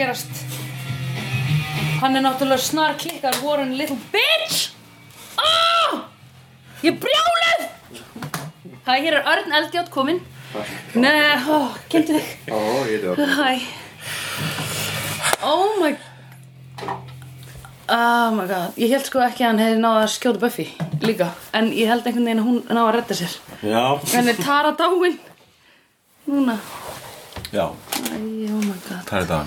að gerast? Hann er náttúrulega snar klikkar Warren little bitch! Oh! Ég brjálið Hæ, hér er Örn Eldjátt kominn. Nei, ó, kynntu þig. Ó, ég er það. Hæ. Oh my Oh my god. Ég held sko ekki að hann hefði náð að skjóta Buffy líka En ég held einhvern veginn að hún náð að redda sér. Já, er Tara dáin? Núna já, Æ, oh my god. Það er þetta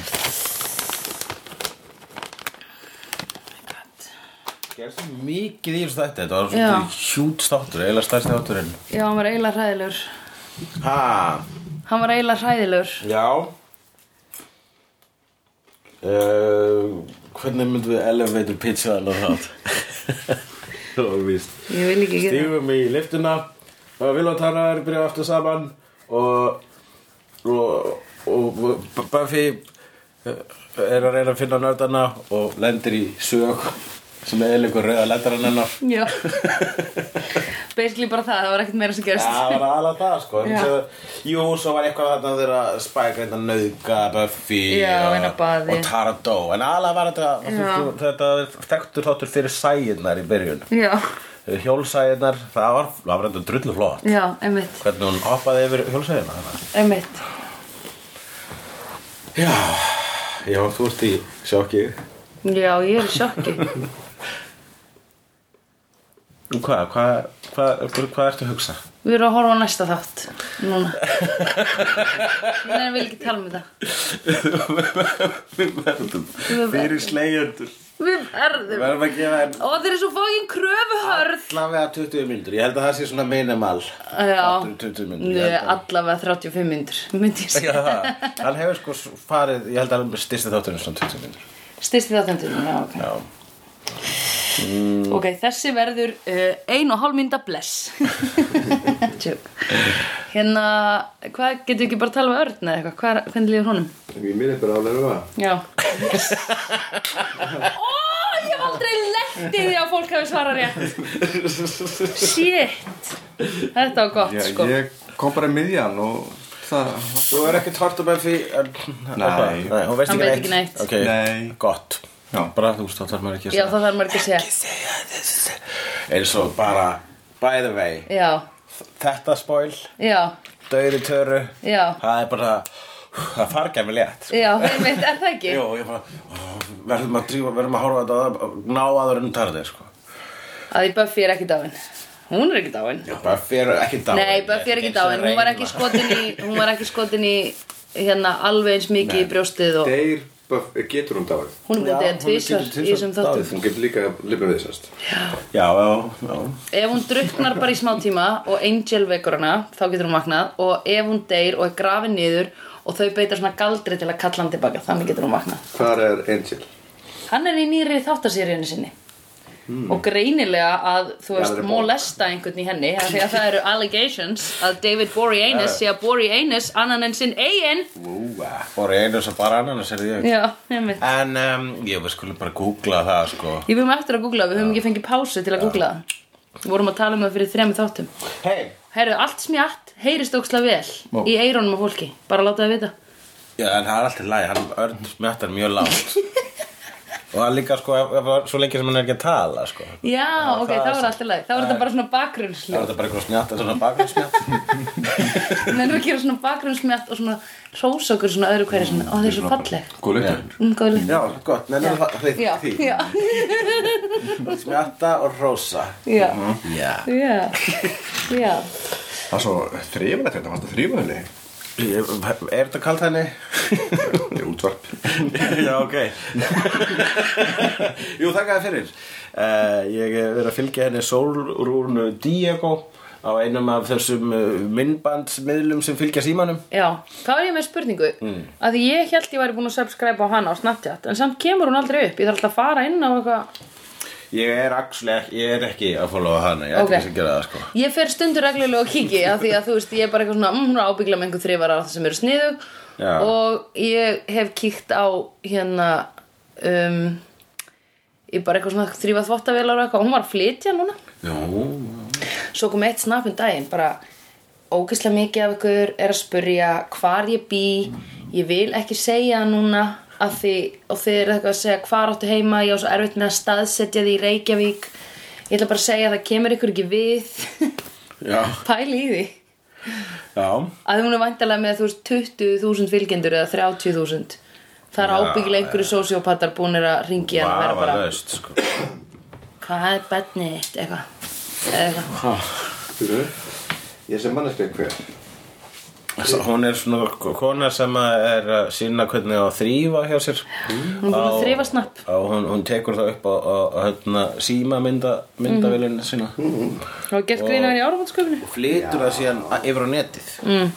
Gerst mikið í þessu þetta Þetta var svona hjút státtur Eila stærsti státturinn Já, hann var eiginlega hræðilegur. Ha, Hann var eiginlega hræðilegur. Já. Uh, Hvernig myndum við elevator pitcha alveg það Það var víst. Ég vil ekki gera Stífum í liftuna og Vil og Tara er byrjað aftur saman og og, og Buffy eh, er að reyna að finna nördana og lendir í sög sem er einhver rauða lendarann hennar. Já. Basically bara það, það var ekkert meira sem gerist. Já, það var alveg það sko. Svo, Jú, svo var eitthvað þarna þegar Spike reynda að nauðga Buffy Já, og, og Tara dó En alveg var þetta, þetta þekktur þáttur fyrir sæðnar í byrjun. Já, Hjólsæðnar, það var, var reynda drullu flott. Já, einmitt. Hvernig hún hoppaði yfir hjólsæðina Einmitt Já, já, þú ert í sjokki. Já, ég er í sjokki. Hvað, hvað, hvað, hvað ertu að hugsa? Við erum að horfa á næsta þátt Núna. Nei, ég vil ekki tala um þetta. Við verðum fyrir slegjendur. Við Við verðum. Verðum að gefa henn Ó, þeir eru svo fókin kröfuhörð. Allavega 20 myndur Ég held að það sé svona minimal. Já. 20 myndur allavega 35 myndur Myndi ég segja. Hann hefur sko farið, ég held að hann styrsti þátturinn svona 20 myndur Styrsti þáttundur, já, ok. Já, Ok, þessi verður uh, ein og hálf mynda bless Hérna, hvað, getur við ekki bara að tala um Örn eða eitthvað, hvað, hvernig líður honum? Ég er bara álega. Já Ó, ég hef aldrei lent í því að fólk hafi svarað rétt Shit Þetta var gott, Já, sko ég kom bara í miðjan og það... þú er ekki tort um Buffy en- Nei. Nei, hún veist ekki ekki neitt. Ok, Nei. gott Já. Bara þú veist, þá þarf maður ekki að Já, það þarf maður ekki að segja. Segja þessi eins og bara by the way Já, þetta spoil, já, döði töru já. það er bara það fargæði mig létt sko. Já, einmitt, er það ekki? Jú, ég bara verðum að drífa, verðum að horfa á þetta og ná aður en tarði sko. Að því Buffy er ekki dáin. Hún er ekki dáin. Buffy er ekki dáin. Nei, Buffy er ekki dáin. Hún var ekki skotin í Hún var ekki skotin í Hérna alveg eins mikið í brjóstið og Deyr, getur hún dáið. Hún er búin að getur í þessum þáttum Hún getur líka lifnað þessast. já, já, já. Ef hún druknar bara í smá tíma og Angel vekur hana, þá getur hún vaknað og ef hún deyr og er grafin niður og þau beitar svona galdri til að kalla hann tilbaka þannig getur hún vaknað Hvar er Angel? Hann er í nýri þáttaseríunni sinni og greinilega að þú veist, er molesta einhvern í henni af því að það eru allegations að David Boreanaz sé að Boreanaz annan en sinn eigin einu sem bara annan sér ég. Já, En um, ég við skulum bara googla það sko. Ég við eftir að googla, við höfum ekki fengið pásu til að googla það. Við vorum að tala um það fyrir þremi þáttum. Hei Heyrðu, allt smjatt heyrist ókslega vel í eirónum á fólki, bara láta það vita. Já, en það er alltaf læg, hann örn smettar mjög lágt Og það er líka sko, svo lengi sem hann er ekki að tala sko. Já, ok, það það er var alltaf leið Það var þetta bara svona Það bakgrunnsljó er þetta bara eitthvað snjátt, svona bakgrunnsmjátt Nefnir að gera svona bakgrunnsmjatt og svona rósa okkur svona öðru hverju svona Ó, það er svo falleg. Góð litur. mm, Góð lykt Já, gott, nefnir það Já, því. já, Smjatta og rósa já, Já. Já, Það er svo þrifilegt þetta, fannst það þrifilegt? Er þetta kalt henni? Þetta er útvarp. Já, ok. Jú, þakka þér fyrir. Uh, Ég hef verið að fylgja henni Sólrún Diego á einum af þessum uh, myndbandsmiðlum sem fylgja símanum. Já, þá er ég með spurningu. Mm. að því ég held ég væri búin að subscribe á hana á Snapchat en samt kemur hún aldrei upp. Ég þarf alltaf að fara inn á eitthvað Ég er actually ég er ekki að followa hana Ég ætti Ok. ekki að gera það sko. Ég fer stundur reglulega og kiki af því að þú veist, ég er bara eitthvað svona mm, hún er ábyggla með einhver þrifara sem eru sniðu Já. og ég hef kíkt á hérna um, ég bara eitthvað svona þrýfa þvottavélar og eitthvað, hún var að flytja núna. Jú, Svo kom eitt snap um daginn bara ógeðslega mikið af ykkur er að spurja hvar ég bý. Ég vil ekki segja núna af því, og þið eru eitthvað að segja hvar áttu heima, ég á svo erfitt með að staðsetja því í Reykjavík. Ég ætla bara að segja að það kemur ykkur ekki við. Já, pæli í því. Já. Að hún er væntalega með þú veist 20.000 fylgjendur eða 30.000 það er ábyggilega einhverju sósjópatar búinir að ringja og vera bara, Vafalaust, sko. Hvað er bennið þitt eitthvað? Eða eitthvað. Fyrir Ég sem manneskja hver Hún er svona kona sem að er að sína hvernig að þrýfa hjá sér. Hún er að þrifa snapp á, hún, hún tekur það upp á, á, á hérna, síma mynda, myndavélina sína. Og gert grínaður í áramótsköfni og flytur það síðan yfir á netið. Mm.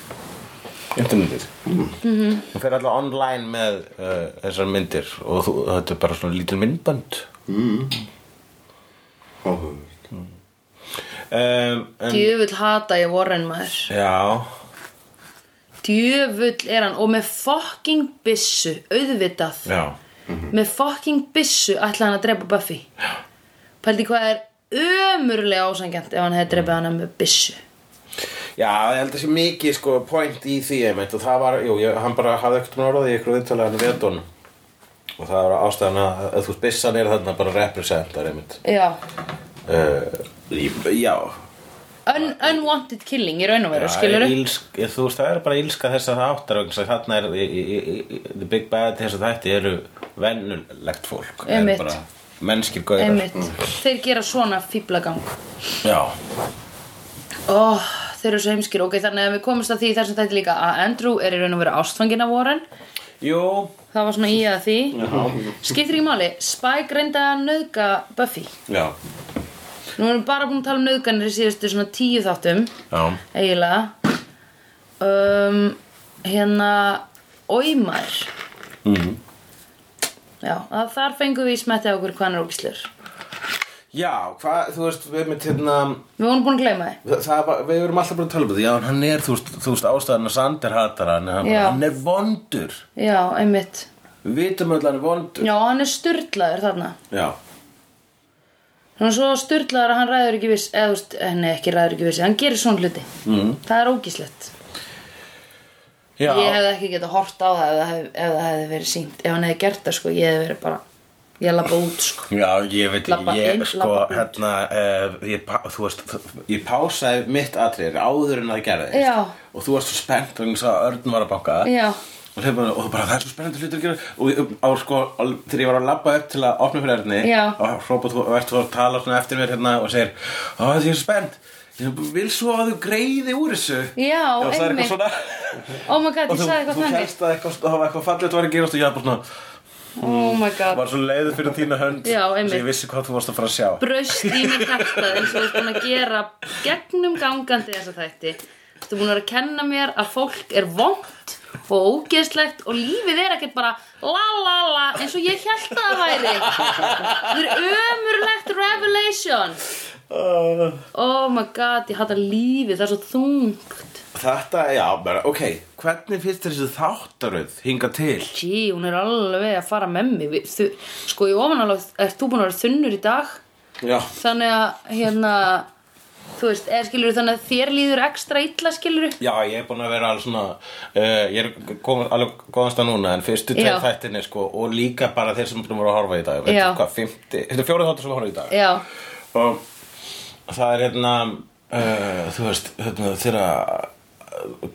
internetið. Hún fer alltaf online með uh, þessar myndir og þú, þetta er bara svona lítil myndbönd. Áhugavert. Um, en, Djöfull hata ég Warren maður. Já Djöfull er hann og með fucking byssu auðvitað. Já. Með fucking byssu ætla hann að drepa Buffy. Pældi hvað er ömurlega ásangjant ef hann hefði drepið hana með byssu. Já, ég held að sé mikið sko point í því einmitt og það var, jú, ég, hann bara hafði ekkert með orðið í ykkur viðtölu hann við honum og það var ástæðan að, þú veist, byssan er þarna bara representar einmitt. Já, uh, Já Un unwanted killing í raun og veru, skilur Þú veist, það er bara ílska þess að það áttar þess að þarna er í, í, í, í, The Big Bad þess að þætti eru vennulegt fólk bara mennskir gaurar. Einmitt, þeir gera svona fíblagang Já, Ó, þeir eru svo heimskir. Ok, þannig að við komumst að því þessum þætti líka að Andrew er í raun og veru ástfangin af Warren. Jú. Það var svona í að því. Skiptir ekki máli, Spike reyndi að nauðga Buffy. Já, Nú erum við bara búin að tala um nauðganir í síðustu svona tíu þáttum já, eiginlega. Um, hérna Óimar. Mhm. Já, að þar fengum við í smetti á okkur hvað hann er ógislur já hvað, þú veist, við með hérna Við vorum búin að gleyma því. Það, við erum alltaf bara að tala um þetta. Já, en hann er, þú veist, þú veist ástæðan að Sander hatar hann hann, Já. hann er vondur. Já, einmitt. Við vitum öll að hann er vondur. Já, hann er sturlaður þarna. Já, Hann er svo sturlaður að hann ræður ekki viss eða þú veist, eh, nei ekki ræður ekki viss hann gerir svona hluti. Mm. Það er ógislegt já. Ég hefði ekki getað hort á það ef hefði, ef það hefði verið sínt Ef hann hefði gert það sko, ég hefði verið bara Ég labba út sko. Já, ég veit ekki, ég inn, sko, hérna, uh, ég, þú veist, ég pásaði mitt atrið áður en það gerði. Og þú varst svo spennt vegna þess að Örn var að banka. Já, Og, þeir bara, og bara, það er svo spennandi hlutur að gera. Og á, sko, al- þegar ég var að labba upp til að opna fyrir Já. Og hrópa þú, og ert þú að tala eftir mér hérna og segir ég er svo spennt. Ég vil svo að þú greiði úr þessu. Já, það er einmitt. oh my god, Og ég þú, sagði eitthvað þú þannig. hélst að eitthvað, það var eitthvað fallið var að gerast og ég var bara svona Oh my god. var svo leiður fyrir þína hönd Já, þess einmitt. að ég vissi hvað þú varst að fara að sjá. Braust í mér hjartað eins og þú ert búin að gera gegnum gangandi þessa þætti. Þú ert búin að vera að kenna mér að fólk er vond og ógeðslegt og lífið er ekkert bara la la la eins og ég held að það væri. Það er ömurlegt revelation. Oh my god, ég hata lífið, það er svo þungt. Þetta, já, bara, ok Hvernig finnst þér þessi þáttaröð hinga til? gee, hún er alveg að fara með mig. Sko, í ofanálag ert þú búin að vera þunnur í dag. Já, þannig að hérna þú veist, eða skilur þannig að þér líður ekstra illa skilur já, ég er búin að vera alveg svona uh, Ég er komin alveg góðanst að núna En fyrstu tveir þættinni, sko Og líka bara þeir sem búin að að horfa í dag Veit, Já. hvað, 50, Þetta er fjórið þáttur sem horfa í dag. Já, Og það er hérna uh, Þú veist, hérna, þeirra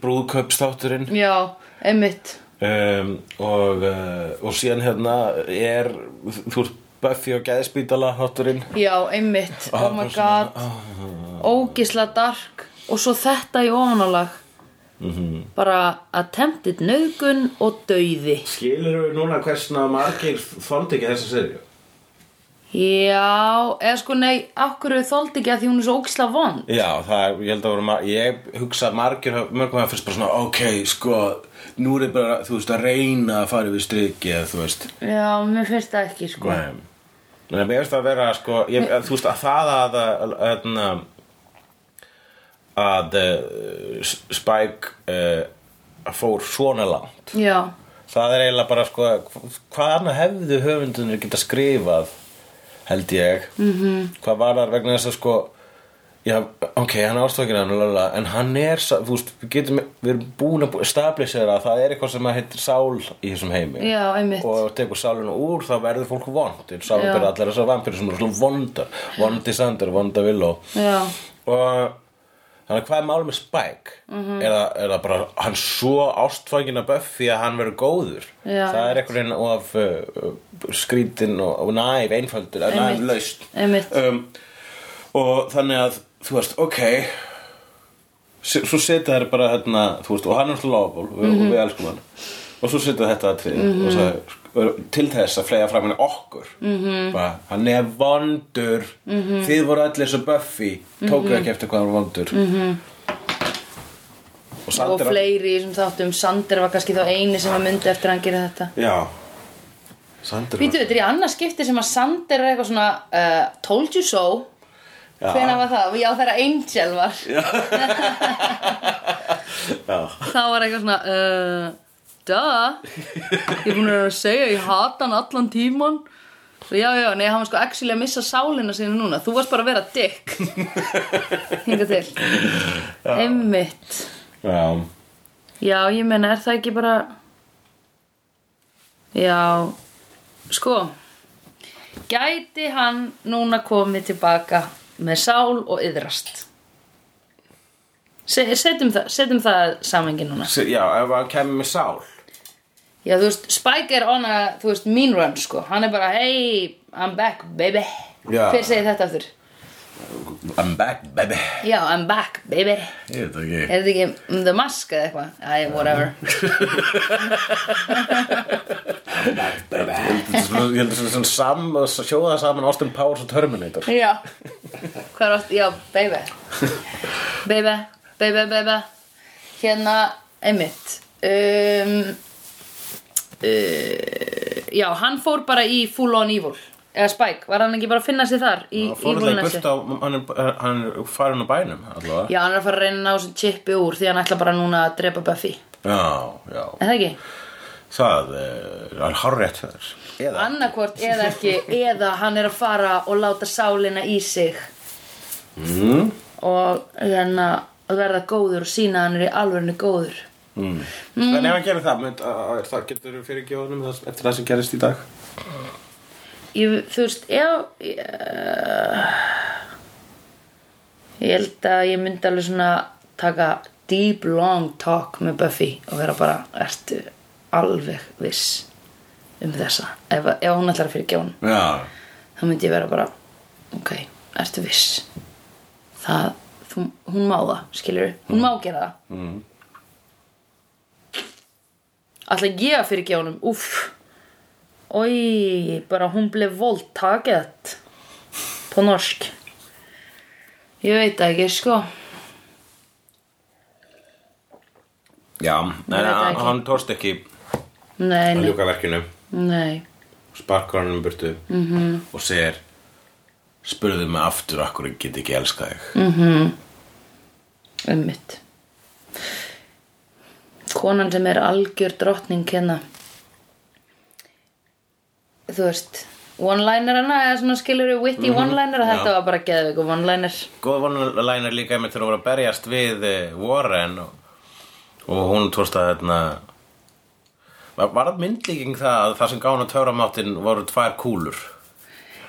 brúðkaupstátturinn já, einmitt. Um, og, uh, og síðan hérna er þú veist Buffy og Gæðspítala þátturinn. Já, einmitt, oh my bara svona, god ógisla dark og svo þetta í ofanálag -hmm. bara attempted nöðgun og dauði Skilur við núna hversna margir þoldi ekki þessa serju? já, eða sko nei okkur þóldi ekki að því hún er svo ógisla von Já, það, ég held að voru ég hugsa margir, mörgum að fyrst bara svona ok, sko, nú er bara, þú veist, að reyna að fara yfir striki eða þú veist já, mér finnst það ekki sko Nei. Mér finnst það að vera, sko, ég, þú veist, að það að, að, að, að, að uh, Spike uh, fór svona langt. Já, það er eiginlega bara, sko, hvað annað hefðu höfundunir geta skrifað, held ég, -hmm. Mhm. hvað var þar vegna þess að, sko, já, ok, hann er ástókin hann, lala, en hann er, þú veist, við getum, við erum búin að stabilisera að það er eitthvað sem heitir sál í þessum heimi. Já, einmitt. Og tekur sálinu úr þá verður fólk vond. Og Já. allir þessar vampirur sem eru svona vondar. Vondi Sander, vonda já, og þannig að hvað er mál með Spike Mhm. er, það, er það bara hann svo ástfangin að Buffy að hann verður góður Já. það er einhvern veginn of uh, skrítin og, og næf einfaldur, næf laust um, og þannig að þú veist, ok svo setja þær bara hérna, þú veist, og hann er alltaf lofból og, Mhm. og við elskum hann og svo setja þetta atrið og svo, til þess að flega fram henni okkur Mhm. -hmm. bara, hann er vondur -hmm. þið voru allir svo Buffy tóku Mhm. ekki eftir hvað hann var vondur -hmm. og og fleiri í þessum þáttum Sander var kannski þá eini sem að myndi eftir að hann gera þetta já Sander Býtu, þetta er í annað skipti sem að Sander er eitthvað svona uh, Told you so Já. Hvenær var það? Já, þegar Angel var já. þá var eitthvað svona uh, Duh. Ég er búin að vera að segja Ég hata hann allan tíman Svo já, já, nei, hann var sko actually að missa sálina sína núna. Þú varst bara að vera dick. Hinga til. Einmitt. Já. Já, ég meina, er það ekki bara Já Sko. Gæti hann núna komið tilbaka með sál og yðrast Se, setjum, það, setjum það samengi núna. S- já, ef hann kemur með sál Já, þú veist, Spike er on a, þú veist, mean run, sko. Hann er bara, hey, I'm back, baby. Já. Hver segir þetta aftur? I'm back, baby. Já, I'm back, baby. Ég veit það ekki. Er þetta ekki um, The Mask eða eitthvað? Æ, whatever. Held að svona- ég held að svona sam, sjóða saman Austin Powers og Terminator. Já. Hvað er átt? Já, baby. Baby, baby, baby. Hérna, einmitt. Um, uh, Já, hann fór bara í full on evil. Eða Spike, var hann ekki bara að finna sig þar Í Fór það í evilnessi? burt á, hann er, hann er farin á bænum allavega. Já, hann er að fara að reyna að ná þessu chipi úr Því hann ætla bara núna að drepa Buffy. Já, já. Er það ekki? Það eh, er hjá þér. Eða ekki Eða hann er að fara og láta sálina í sig. Mm. Og hérna verða góður og sína hann er í alvörinu góður Mm. En ef hann gerir það, mynd, uh, það getur fyrir gjóðunum eftir það sem gerist í dag? Ég, þú veist, já ég, ég held að ég myndi alveg svona taka deep long talk með Buffy og vera bara, ertu alveg viss um þessa? Ef, ef hún ætlar að fyrir gjónum Já, þá myndi ég vera bara ok, ertu viss? Það, þú, hún má það skilur, hún má gera það. Mm. Ætla ég að fyrir gjónum uff oi, bara hún blev våldtaget på norsk. Ég veit ekki sko. Já það hann, tókst ekki nei, að ljúka verkinu. Nei. Sparkar hann um burtu Mhm. -hmm. og segir spurðu mig aftur okkur ég get ekki elskað þig. Mm. ummitt konan sem er algjör drottning hérna. Þú veist one-liner hana eða svona skilur við witty one-liner og þetta já. var bara geðveik og one-liner. Góð vonulæn er líka einmitt þegar hún var að berjast við eh, Warren og, og hún tókst að hérna var, var það myndlíking það að það sem gána töframáttin voru tvær kúlur?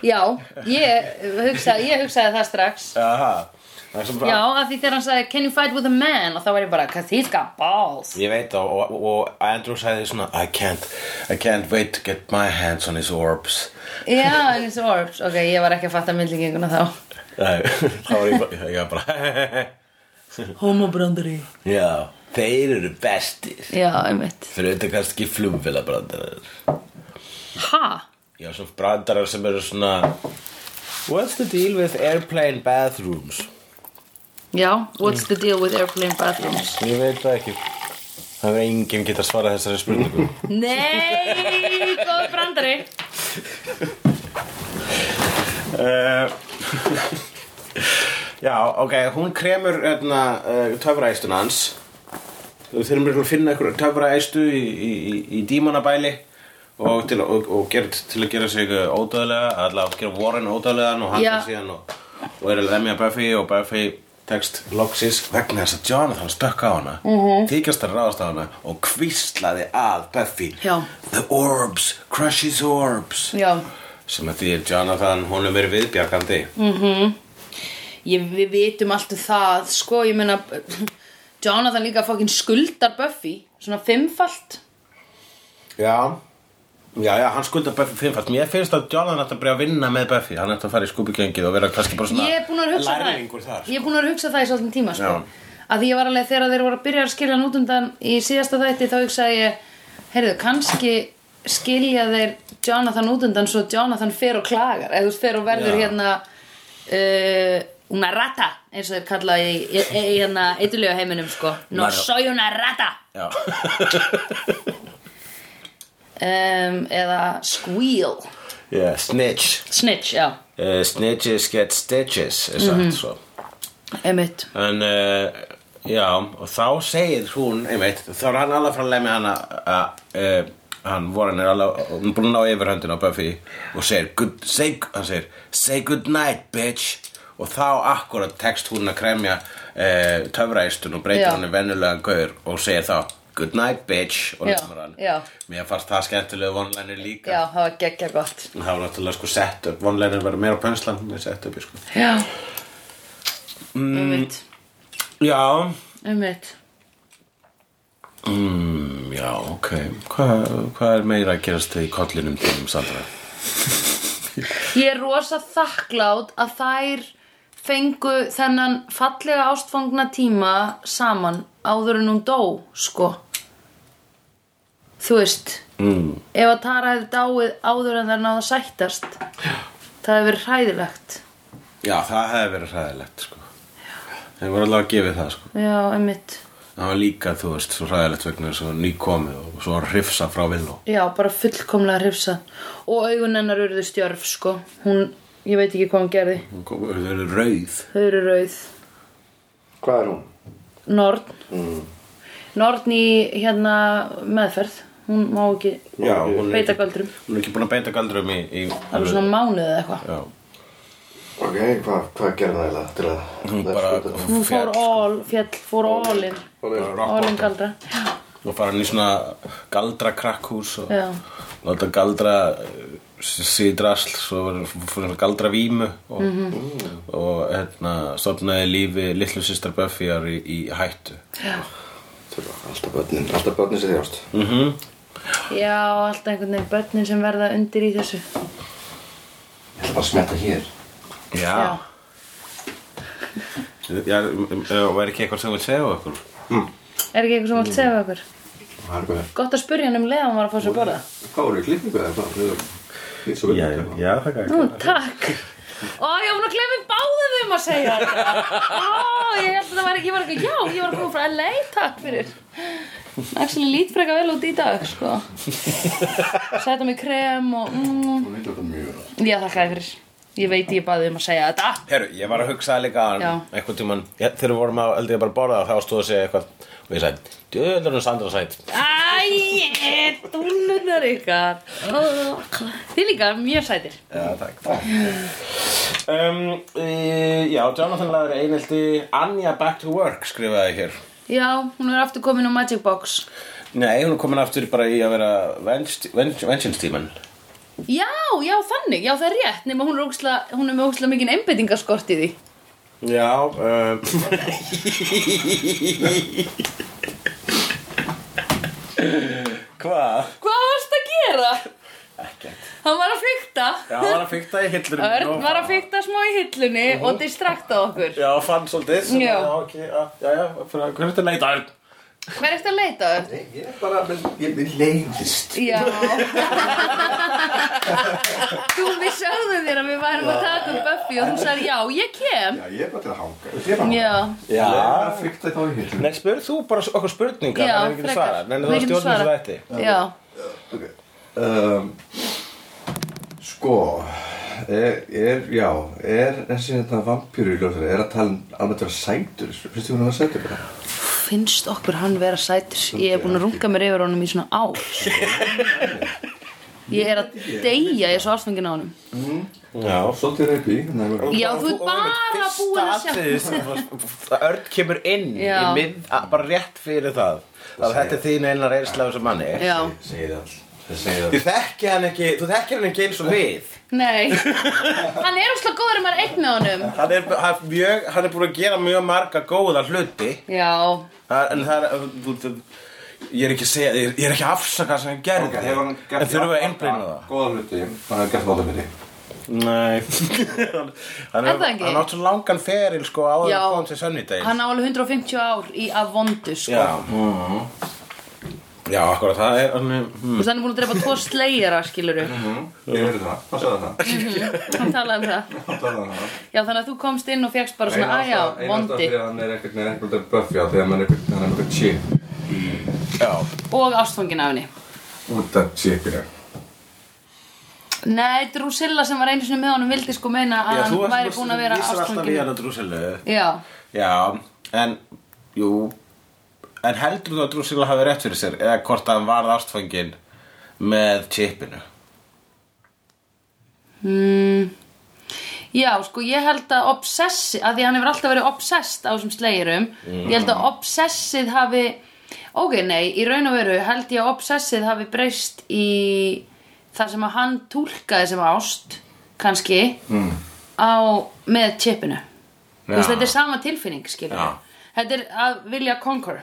Já, ég hugsaði, ég hugsaði það strax. Sem bara- já, af því þegar hann sagði can you fight with a man? Og þá var ég bara, cause he's got balls. Ég veit og, og, og Andrew sagði svona I can't, I can't wait to get my hands on his orbs. Já, his orbs, ok, ég var ekki að fatta myndlíkinguna þá. Nei, þá var ég bara, ég var bara homobrandari. Já, Þeir eru bestir. Já, einmitt. Fyrir þetta kannski flugvélabrandarar Ha? Já, svo brandarar sem eru svona What's the deal with airplane bathrooms? Já, what's the deal with airplane bathrooms? Ég veit það ekki. Það er enginn geta svarað þessari spurningu. Nei, góð brandari. Uh, Já, ok, hún kremur hérna, uh, töfraæstun hans. Þú þurfum að finna einhver töfraæstu í, í, í, í dímonabæli og til, og, og ger, til að gera sig uh, ódöðlega allavega gera Warren ódöðlegan og hann síðan og, og er að lemja Buffy og Buffy tekst loksis vegna þess að Jonathan stökk á hana mm -hmm. þykjast að ráðast á hana og kvíslaði að Buffy. Já. The orbs, crushes orbs. Já, sem að því er Jonathan, hún er verið viðbjargandi ég, við vitum allt um það Sko, ég meina Jonathan líka fokkin skuldar Buffy Svona fimmfalt. Já Já, já, hann skuldar Buffy fimmfalt. Mér finnst að Jonathan ætti að byrja að vinna með Buffy. Hann ætti að fara í skúbigengið og vera kannski bara svona Ég er búin að hugsa það. lærlingur þar Ég er búin að hugsa það í svolítið tíma sko. Að því ég var alveg þegar þeir voru að byrja að skilja hann út undan í síðasta þætti þá hugsaði ég heyrðu, kannski skilja þeir Jonathan út undan svo Jonathan fer og klagar. Eða þú veist, fer og verður Já. hérna uh, una rata eins og þeir kalla í, í, í, í hérna eitthulega heiminum sko no Una- soy una rata. Já, um, eða squeal. Yeah, snitch. Snitch, já, uh, Snitches get stitches er sagt Mhm. svo. Emitt En, uh, já, og þá segir hún, einmitt, þá er hann alveg frá að lemja hana að, uh, hann Warren er alveg, hún er búin að ná yfirhöndin á Buffy og segir, good, say, hann segir, say good night, bitch. Og þá akkurat tekst hún að kremja uh, töfraistun og breytir hann í venjulegan gaur og segir þá, good night, bitch og lemur hann. Mér fannst það skemmtilegu vonlænir líka. já, það var geggja gott Það var náttúrulega sko sett upp, vonlænir verið meira pönslan, það er sett upp, sko. já, emitt Já, Mm, já, ok. Hvað hva er meira að gerast í kollinum þínum, Sandra? Ég er rosa þakklátt að þær fengu þennan fallega ástfangna tíma saman áður en hún dó, sko. Þú veist, Mm. ef að Tara hefði dáið áður en þær náða að sættast, það hefði verið hræðilegt. Já, það hefði verið hræðilegt, sko. Þeir voru allavega að gefa það, sko. Já, einmitt. Það var líka, þú veist, svo hræðilegt vegna þess að ný komið og svo að hrifsa frá Villó. Já, bara fullkomlega hrifsa. Og augun hennar urðu stjörf, sko. Hún, ég veit ekki hvað hún gerði. Þau eru rauð. Þau eru rauð. Hvað er hún? Norn. Norn í hérna meðferð. Hún má ekki Já, hún beita ekki, galdrum. hún er ekki búin að beita galdrum í... í Það er svona mánuð eða eitthvað. Já, Ok, hvað hva gerði það til að... hún bara... Hún fór all, fjall, fór all in. All in galdra. Já. og fara hann í svona galdra krakkhús og Já. láta galdra síðdrasl svo var fór hann galdra vímu og, og hérna stofnaði lífi litlu systar Buffyar í, í hættu Alltaf börnin, alltaf börnin sér þjást. mm Já, alltaf einhvern veginn börnin sem verða undir í þessu. Ég ætla bara að smetta hér. Já, já. og er ekki eitthvað sem vil segja okkur Er ekki eitthvað sem allt segja við okkur? Er. Gott að spurja hann um leið að hann var að fá sér að borða. Hvað voru í klippingu eða hvað? Það er- já, já, það Nú, takk. Ó, ég var búin að glemja báðum um að segja þetta. Ó, ég held að það var ekki, ég var ekki, já, ég var að koma frá LA, takk fyrir. Actually, lít freka vel út í dag, sko. Setta mig krem og, mm, Hún veit þetta mjög vel. já, þakka þér fyrir. Ég veit ég baði um að segja þetta. Herru, ég var að hugsa líka Já. einhvern tímann, ég, þegar við vorum að eldið bara borða þá stóð að segja eitthvað og ég sagði, djöðlur um Sandra sætt Æ, dúlunar ykkar. Þið líka, mjög sætir. Já, takk, takk. um, e, Já, Jonathan laður einhelti Anja Back to Work skrifaði hér Já, hún er aftur komin á Magic Box. Nei, hún er komin aftur bara í að vera Vengeance tíman Já, já, þannig, já, það er rétt nema hún er, óksla, hún er með óksla mikinn einbeitingaskort í því. Já um, Hvað? Hvað varst að gera? Ekkert. Hann var að fykta Já, hann var að fykta í hillur Örn var að fykta smá í hillunni og distrakta okkur. Já, fann svolítið. Já. Já, ok, já, er þetta leita, Örn? Hvað er eftir að leita? Nei, ég er bara, ég er leiðist. Já Þú, við sögðum þér að við værum að taka um Buffy og þú sagði já, ég kem Já, ég er bara til að hanga. Ég er bara að hanga. Já, Já. Ég er bara fríkt að þá í hillu. Nei, spurð þú bara okkur spurningar Já, frekar. svarað Nei, þú stjórnum svo þetta já Ok. Um, sko, er, er, já, er þessi þetta vampýru í ljóður, er að tala um alveg að vera sætur, finnst þú hún að vera sætur bara? Finnst okkur hann vera sætur. Ég er búin að runga mér yfir honum í svona ár Ég er að deyja, ég er svo ástfangin á honum. Já. Svolítið reypi. Já, þú ert bara búin að sjá Örn kemur inn að- bara rétt fyrir það. Að þetta er þín einar reynsla af þessum manni. Já, Segir all, Þú all. þekki hann ekki, þú þekkir hann ekki eins og við. Nei. Hann er úrslega góður er einn með honum. Hann er, hann, er mjög, hann er búin að gera mjög marga góða hluti. Já, Það- En það er, þú, þú, ég er ekki að segja, ég er, ég er ekki að afsaka það sem hann gerði. Ok, hefur hann En þurfum við að einblýna það? Góða hluti, hann hefur gert móta fyrir. Nei. Hann Er átt svo langan feril sko áður Já. að koma til Sunnydale. Hann á alveg 150 ár í af vondu sko. Já Já, akkurat, það er hann, Þú veist, hann er búin að drepa tvo slegjara, skiluru Ég heyrði það, hvað sagði það? Hann talaði um það? Já, þannig að þú komst inn og fegst bara svona, Eina aðjá, ástæða- eina ástæða vondi fyrir að hann er ekkert með með Buffy á þegar hann er ekkert, hann er með eitthvað chip Já. Og ástfangin af henni. Út af chipinu. Nei, Drusilla sem var einu sinni með honum vildi sko meina að Já, þú hann væri búin að vera vísar alltaf í ástfangin hann að Drusilla Já, Já, en, jú En heldur þú að Drusilla hafi rétt fyrir sér Eða hvort að hann varð ástfangin Með chipinu mm, já, sko ég held að obsessi, að því hann hefur alltaf verið obsessed á þessum slegjurum Ég held að obsessið hafi Ok, nei, í raun og veru held ég að obsessið hafi breyst í það sem að hann túlkaði sem ást kannski mm. á, með chipinu Þú veist, þetta er sama tilfinning, skilur Já. Þetta er að vilja conquer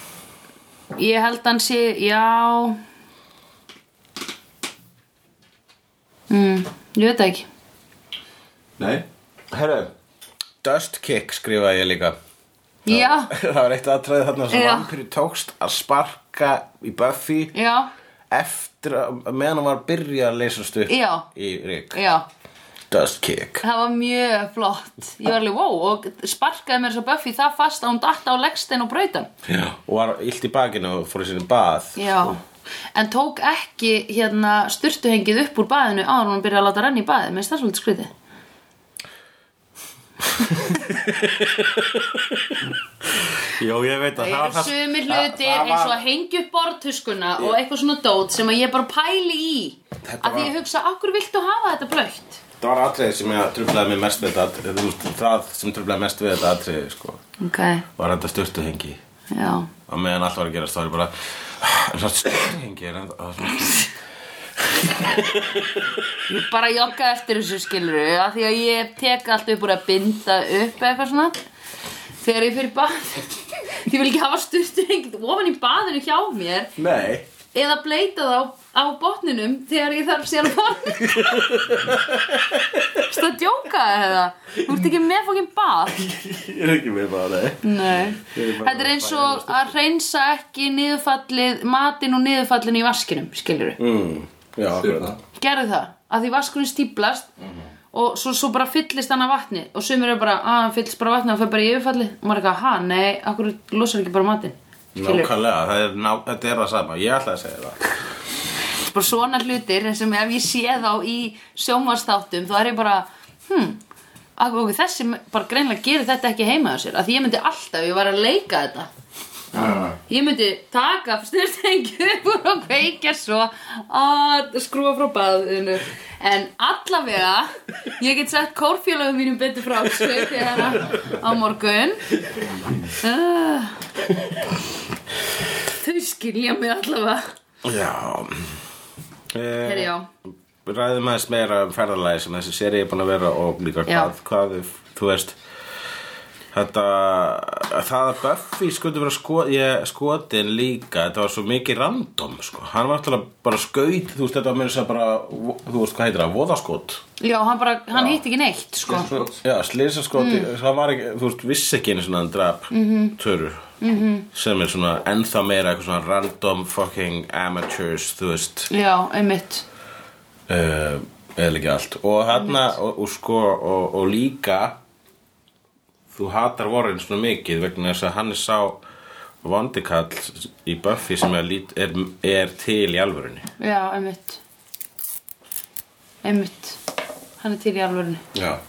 Ég held að hann sé, já. Mm, Ég veit það ekki. Nei. Herru, Dust Kick skrifaði ég líka. Já, Það var eitt aðtræði þarna sem Já. vampíri tókst að sparka í Buffy já, eftir að meðan hann var að byrja að leysast upp Já. í Rick. Já Dust Kick. Það var mjög flott. Ég var alveg, wow, og sparkaði mér svo Buffy það fast að hún datta á leggstein og brautan Já. og var illt í bakinu og fór í sinni bað. Já, en tók ekki hérna styrtuhengið upp úr baðinu áður en hún byrjaði að láta renna í baðið, minnst það svolítið skrítið. Jó, ég veit að Það eru sumir hlutir eins og að hengja upp borðtuskuna og eitthvað svona dót sem að ég bara pæli í. Þetta að því var- ég hugsa, akkur viltu hafa þetta blöytt? Það var atriði sem ég trublaði mig mest við þetta veist, það sem trublaði mest við þetta atriði, sko, Ok, var þetta styrtuhengi já. Og meðan allt var að var ég bara en það styrtuhengi er Ég bara jogga eftir þessu skiluru að því að ég tek allt upp úr að binda upp eða eitthvað svona. Þegar ég fyrir bað ég vil ekki hafa styrtuhengið ofan í baðinu hjá mér. Nei eða bleita það á, á botninum þegar ég þarf síðan að fara Þú að djóka eða? Þú ert ekki með fókin bað? Ég er ekki með bara, nei. Nei. Þetta er eins og að reynsa ekki niðurfallið matinn og niðurfallin í vaskinum skilur mm, Já, akkurat. Gerðu það, að því vaskurinn stíplast og svo, svo bara fyllist hann af vatni og sumir eru bara, að hann fyllist bara vatni og það fer bara í yfirfallið. Og maður er eitthvað, ha, nei, akkur losar ekki bara matinn? skilur Nákvæmlega, það er, ná, þetta er það sama, ég ætla að segja það. Bara svona hlutir sem ef ég sé þá í sjónvarsþáttum þá er ég bara hm, að, ok, þessi bara greinlega gerir þetta ekki heima á sér. Að því ég myndi alltaf, ég var að leika þetta ég myndi taka styrstengi upp úr og kveikja svo að skrúa frá baðinu. En allavega ég get sett kórfélagum mínum betur frá þegar á morgun. Uh, Þau skilja mig allavega. Já. Herri, já. Ræðum aðeins meira um ferðalagi sem þessi seri er búin að vera og líka hvað, hvað þú veist Þetta, það að Buffy skundi vera sko, ég, skotin líka, þetta var svo mikið random, sko. Hann var alltaf bara skaut, þú veist, þetta var mér sem bara, þú veist, hvað heitir það, voðaskot. Já, hann bara, hann hitt ekki neitt, sko Já, slýsaskoti, það var ekki, þú veist, vissi ekki einu svona hann drap -hmm. töru -hmm. sem er svona ennþá meira eitthvað svona random fucking amateurs, þú veist, Já, einmitt uh, eða ekki allt. Og þarna, og, og sko, og, og líka, þú hatar Warren svona mikið vegna þess að hann er sá vondikall í Buffy sem er, er, er til í alvörunni. Já, einmitt Einmitt Hann er til í alvörinu Já.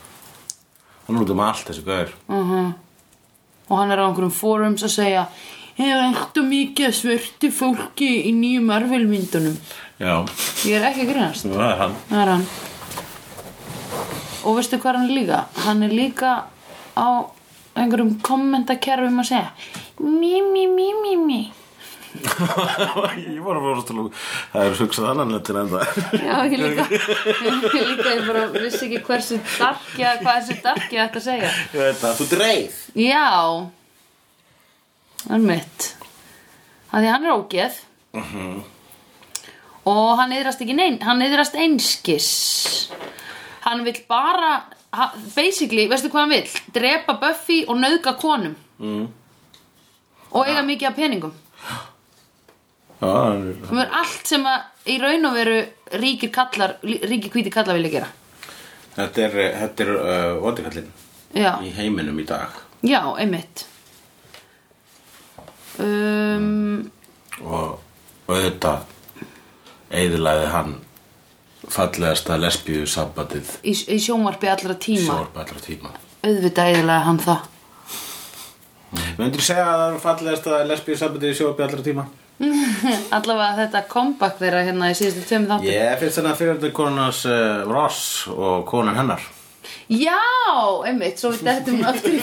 Hann er út um allt þessi gaur. Og hann er á einhverjum forums að segja Ég er ekkert mikið af svörtu fólki í nýjum Marvel-myndunum Já, Ég er ekki að grínast það er hann. Það er hann Og veistu hvað hann er líka? Hann er líka á einhverjum kommentakerfum að segja Mí, mí, mí, mí, mí. Ég var að fórast að það er hugsað annan löttin en það. Já, ég líka. Ég líka, ég bara vissi ekki hversu darkja hvað þessu darkja að segja. Ég veit það, þú dreif. Já. Það er mitt Það því hann er ógeð. Og hann yðrast ekki neinn Hann yðrast einskis. Hann vill bara Basically, veistu hvað hann vill? Drepa Buffy og nauðga konum. Mm. Og eiga mikið af peningum. Já, hann er- Það. Er allt sem að í raun og veru ríkir kallar Ríkir hvíti kallar vilja gera. Þetta er, þetta er uh, vondikallinn Já, í heiminum í dag. Já, einmitt. Um, og, og auðvitað eðilaði hann fallegasta lesbíu sambandið í, í sjónvarpi allra tíma. Sjórpa allra tíma. Auðvitað eðilega hann það. Myndir segja að það er fallegasta lesbíu sambandið í sjórpa allra tíma? allavega þetta comeback þeirra hérna í síðustu tveim þáttum. Ég finnst þannig að fyrir þetta konunars uh, Ross og konan hennar. Já, einmitt, svo við dettum aftur í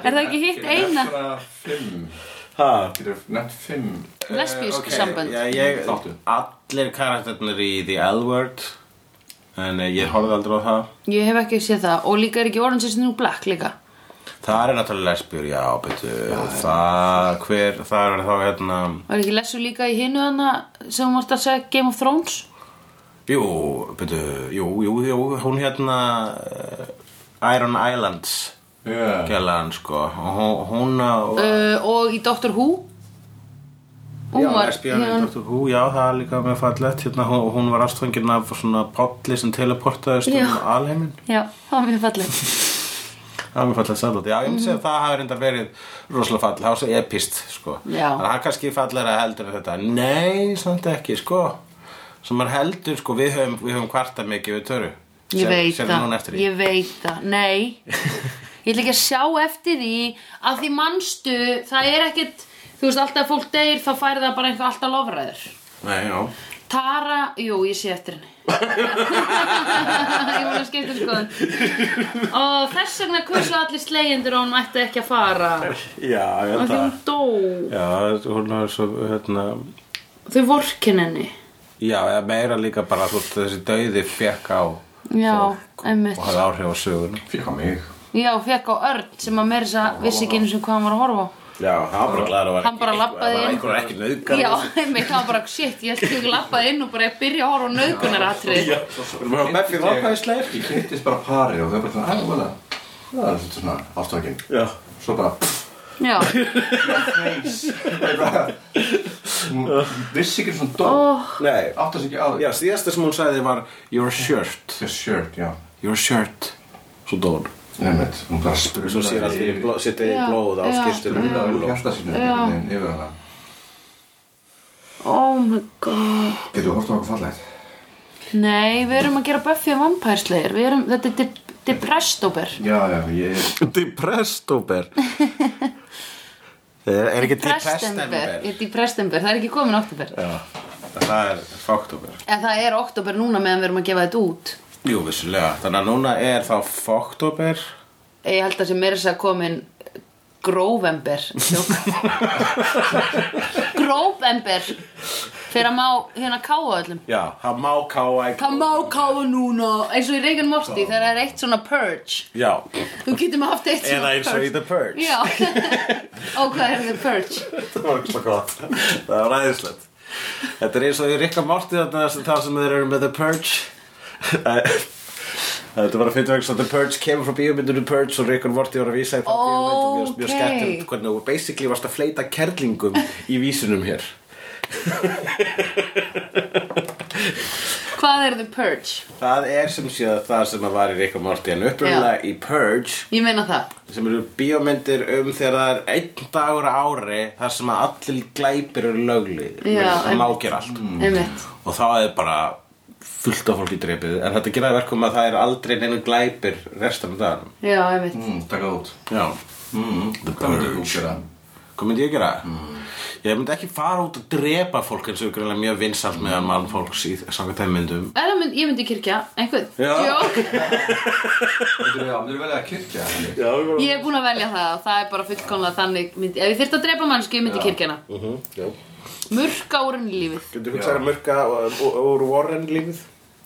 er það ekki hitt eina Getur nefnt fimm lesbísk Ok, sambönd. Já, ég, Þáttu. allir karakternir í The L-Word en eh, ég horfði aldrei á það. Ég hef ekki séð það. Og líka er ekki Orange is the New Black líka? Það er náttúrulega lesbjur, já, betur. Það, hver, það er þá hérna var ekki lesu líka í hinu hana sem hún varst að segja Game of Thrones? Jú, betur, jú, jú, jú hún hérna uh, Iron Islands Já gælan, sko og hún, og, uh, og í Doctor Who hún já, var hérna-. Who, já, það er líka með fallegt hérna, hún, hún var ástfangin af svona polli sem teleportaðist um alheimin já, það var mjög fallið Það er mjög fallegt salat. Já, ég myndi segja að það hafi reynda verið rosalega fall. Það var svo epist, sko. Já. Að það er kannski fallega heldur en þetta. Nei, samt ekki, sko. Sem maður heldur, sko, við höfum, við höfum kvarta mikið við töru. Ég veit Sér núna það, eftir því. ég veit það, nei Ég ætla ekki að sjá eftir því að því manstu, það er ekkert þú veist, alltaf fólk deyr þá færi það bara eitthvað alltaf lofræður. Nei, já. Tara, jú, ég sé eftir henni. Ég var að skipta um skoðun. Og þess vegna kursu allir slegjendur og hún ætti ekki að fara. Já, ég og held að. hún dó. Já, hún er svo, hérna, Þau vorkin henni. Já, eða meira líka bara, þessi dauði fekk á Já, fólk og hafði áhrif á sögun. Fík á mig Já, fekk á Örn sem að að vissi ekki eins og hvað hann var að horfa á. Já, hann var bara glæður að vera Hann bara labbaði inn. einhver ekki nauðgar. Já, einmitt, það var bara, shit, ég held ekki lappaði inn og bara að byrja að horfa á nauðgunaratrið Við erum að Buffy Vampæsleir. Ég kynntist bara pari og þau bara svona, hæ, vola Það? Er svona ástökin Já. Svo bara, pff, Já, vissi ekki svona dó Nei. Áttast ekki á því. Já, síðasta sem hún sagði var Your shirt. Your shirt, já. Your shirt. Svo dó Nefnit, hún bara spurði Svo sér allir í bló, sitt eða Já, blóð á já. skýrstunum Brunnaði úr hjarta sínu einhvern veginn yfir hana. Oh my god. Getur þú hort á okkur fallegt? Nei, við erum að gera Buffy og Vampire Slayer. Við erum, þetta er de Depresstober Já, já, ég Depresstober Er er ekki Deprestember Deprestember, það er ekki komin oktober Já, það er Foktober En það er oktober núna meðan við erum að gefa þetta út Jú, vissulega. Þannig að núna er þá Foktober Ég held að sem meira þess að komin Gróvember Gróvember Fyrir að má hérna káa öllum. Já, það má káa ekki Það má káa núna eins og í Reykján Morty þegar það er eitt svona purge. Já, Þú getur maður haft eitt eða svona eins og í The Purge. Já. Ó, hvað er það purge? Það var ekki svo gott. Það var ræðislegt Þetta er eins og í Rikka Morty þarna það sem þeir eru með The Purge Þetta var að finna að The Purge kemur frá bíómyndunum Purge og Rick and Morty var að vísa það bíómyndum. Mjög, skemmtilegt hvernig þú basically varst að fleita kerlingum í vísunum hér. Hvað er the purge? Það er sem sé að það sem að var í Rick and Morty en upprunalega í Purge. Ég meina það. Sem eru bíómyndir um þegar það er einn dagur ári þar sem að allir glæpir eru lögli það en- má gera allt. Einmitt. Og þá er bara fullt af fólki drepið. En þetta geraði verkum að það er aldrei neinu glæpir restan af daganum Já, einmitt. Mm, taka það út. Já, mm, Það myndir þú gera? Hvað myndi ég gera? Ég myndi ekki fara út að drepa fólk eins og greinlega mjög vinsalt meðan mann fólks í samkvæmt þeim myndum. Eða mynd, ég myndi kirkja, einhvern Já. Jók Myndir velja að kirkja Já, Ég er búin að velja það og það er bara fullkomlega þannig myndi, Ef ég þyrfti að drepa mannsku, ég myndi kirkjana uh -huh, já. Murka úr henni lífið. Getur þú að mörka úr Warren lífið?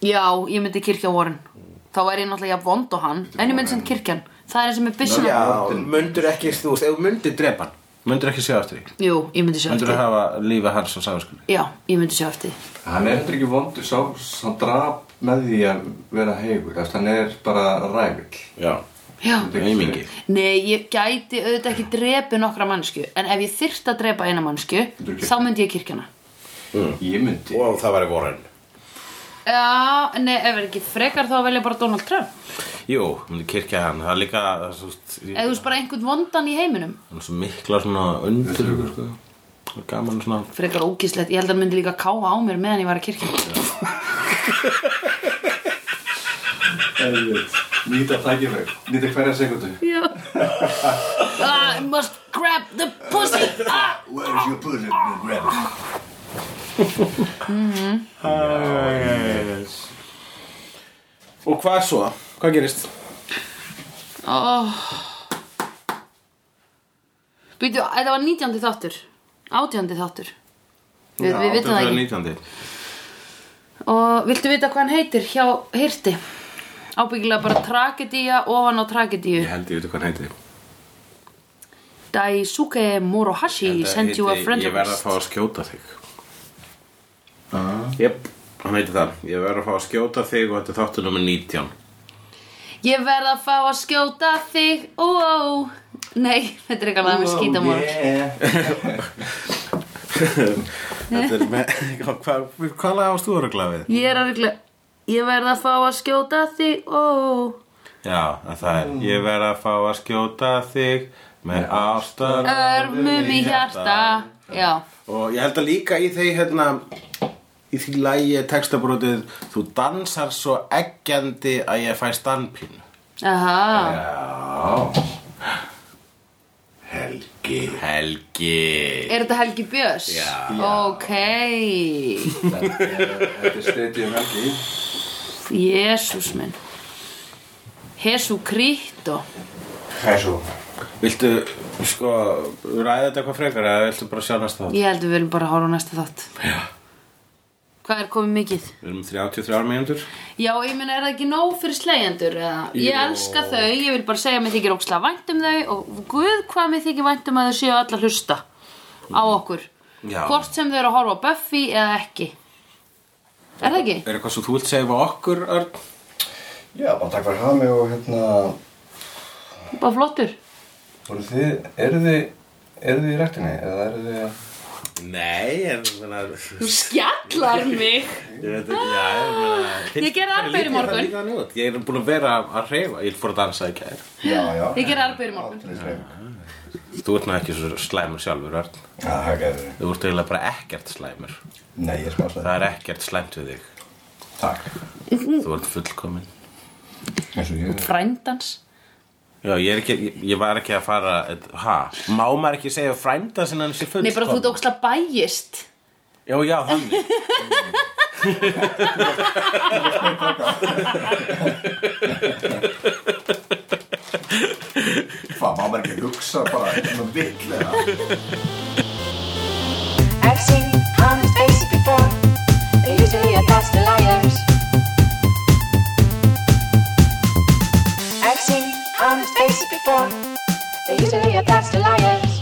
Já, ég myndi kirkja Warren. Þá væri ég náttúrulega jafn vond og hann En ég myndi sem kirkjan Það er sem er byssuna. Já, myndur ekki, þú veist, ef þú myndir drepa hann Myndur ekki sjá eftir því? Jú, ég myndi sjá Myndur eftir þú því. hafa lífið hans á sáskuli Já, ég myndi sjá eftir því. Hann er heldur ekki vondur sá Hann drap með því að vera heigur Eftir hann er bara rævill Já, Já. Eimingi Nei, ég gæti auðvitað ekki drepi nokkra mannsku En ef ég þyrfti að drepa eina mannsku? Þá myndi ég kirkjana Ég myndi. Og það í Warren Já, nei, ef er ekki frekar þá að velja bara Donald Trump. Jú, kirkja hann. Það er líka, það er Ef þú veist bara einhvern vondan í heiminum. Hann er svo mikla svona undur sko. Gaman svona Frekar ógíslegt, ég held að hann myndi líka káa á mér meðan ég var að kirkja Nýta tækifæg Nýta hverja sekundu Já. Ah, I must grab the pussy. Ah. Where's your pussy? Grab it Og hvað svo? Hvað gerist? oh. Býtu, þetta var 19. þáttur 18. þáttur Við, við vitum það ekki 19. Og viltu vita hvað hann heitir hjá Hirti? Ábyggilega bara tragedía ofan á tragedíu Ég held ég veit hvað hann heiti Daisuke Morohashi sent you a friend Ég verð að request fá að skjóta þig Jep, hann heiti það. Ég verð að fá að skjóta þig og þetta er þáttur nummer 19 Ég verð að fá að skjóta þig ó, ó. Nei, þetta er eitthvað með skítamór Þetta er með Hvað hva lag ást þú að rögla við? Ég er að regla Ég verð að fá að skjóta þig ó, ó. Já, en það er Ég verð að fá að skjóta þig með ástar Örmum í hjarta. Já, Og ég held að líka í þeir hérna í því lægi textabrótið þú dansar svo eggjandi að ég fæ standpínu. Aha. Já. Helgi. Helgi. Er þetta Helgi Björns? Já. Ok. Þetta er er stadium Helgi. Jésús minn. Jesu Krító Hæsú Viltu sko ræða þetta eitthvað frekar eða viltu bara sjá næsta þátt? Ég held við viljum bara horfa á næsta þátt. Já. Hvað er komið mikið? Við erum 33 mínútur Já, ég meina, er það ekki nóg fyrir slegjendur? eða? Ég elska þau, ég vil bara segja að mér þykir ókslega vænt um þau og guð hvað mér þykir vænt um að þau séu allar hlusta á okkur Já. Hvort sem þau eru að horfa á Buffy eða ekki Er það ekki? Er eitthvað svo þú vilt segja við okkur, Örn? Já, bara takk fyrir að hafa mig og hérna Bara flottur voru þið, eru þið eru þið í rættinni eða eru þið Nei, en svona Þú skjallar mig. Ég veit ekki, já, ég meina Ég gerði arbeid í morgun. Það út. Ég er búin að vera að reyfa Ég fór að dansa í kær Já, já. Ég gerði arbeid í morgun. Þú ert nú ekki svo slæmur sjálfur, Örn. Já, það gerður Þú ert eiginlega bara ekkert slæmur. Nei, ég er smá Það sleim er ekkert slæmt við þig. Takk. Þú ert fullkomin eins og ég. Frændans Já, ég, ekki, ég, ég var ekki að fara ha, má maður ekki segja frænda sem hann sé fullstofn Nei, bara þú ert ógslag bæjist Já, já, þannig. Hvað, má maður ekki hugsa bara eitthvað villega? I've seen honest faces before. They're usually a past alive before. They used to hear your past liars.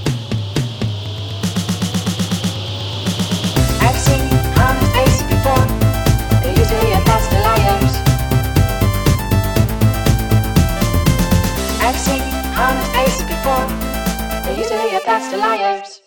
I've seen honest face before. They used to hear your past liars. I've seen honest face before. They used to hear your past liars.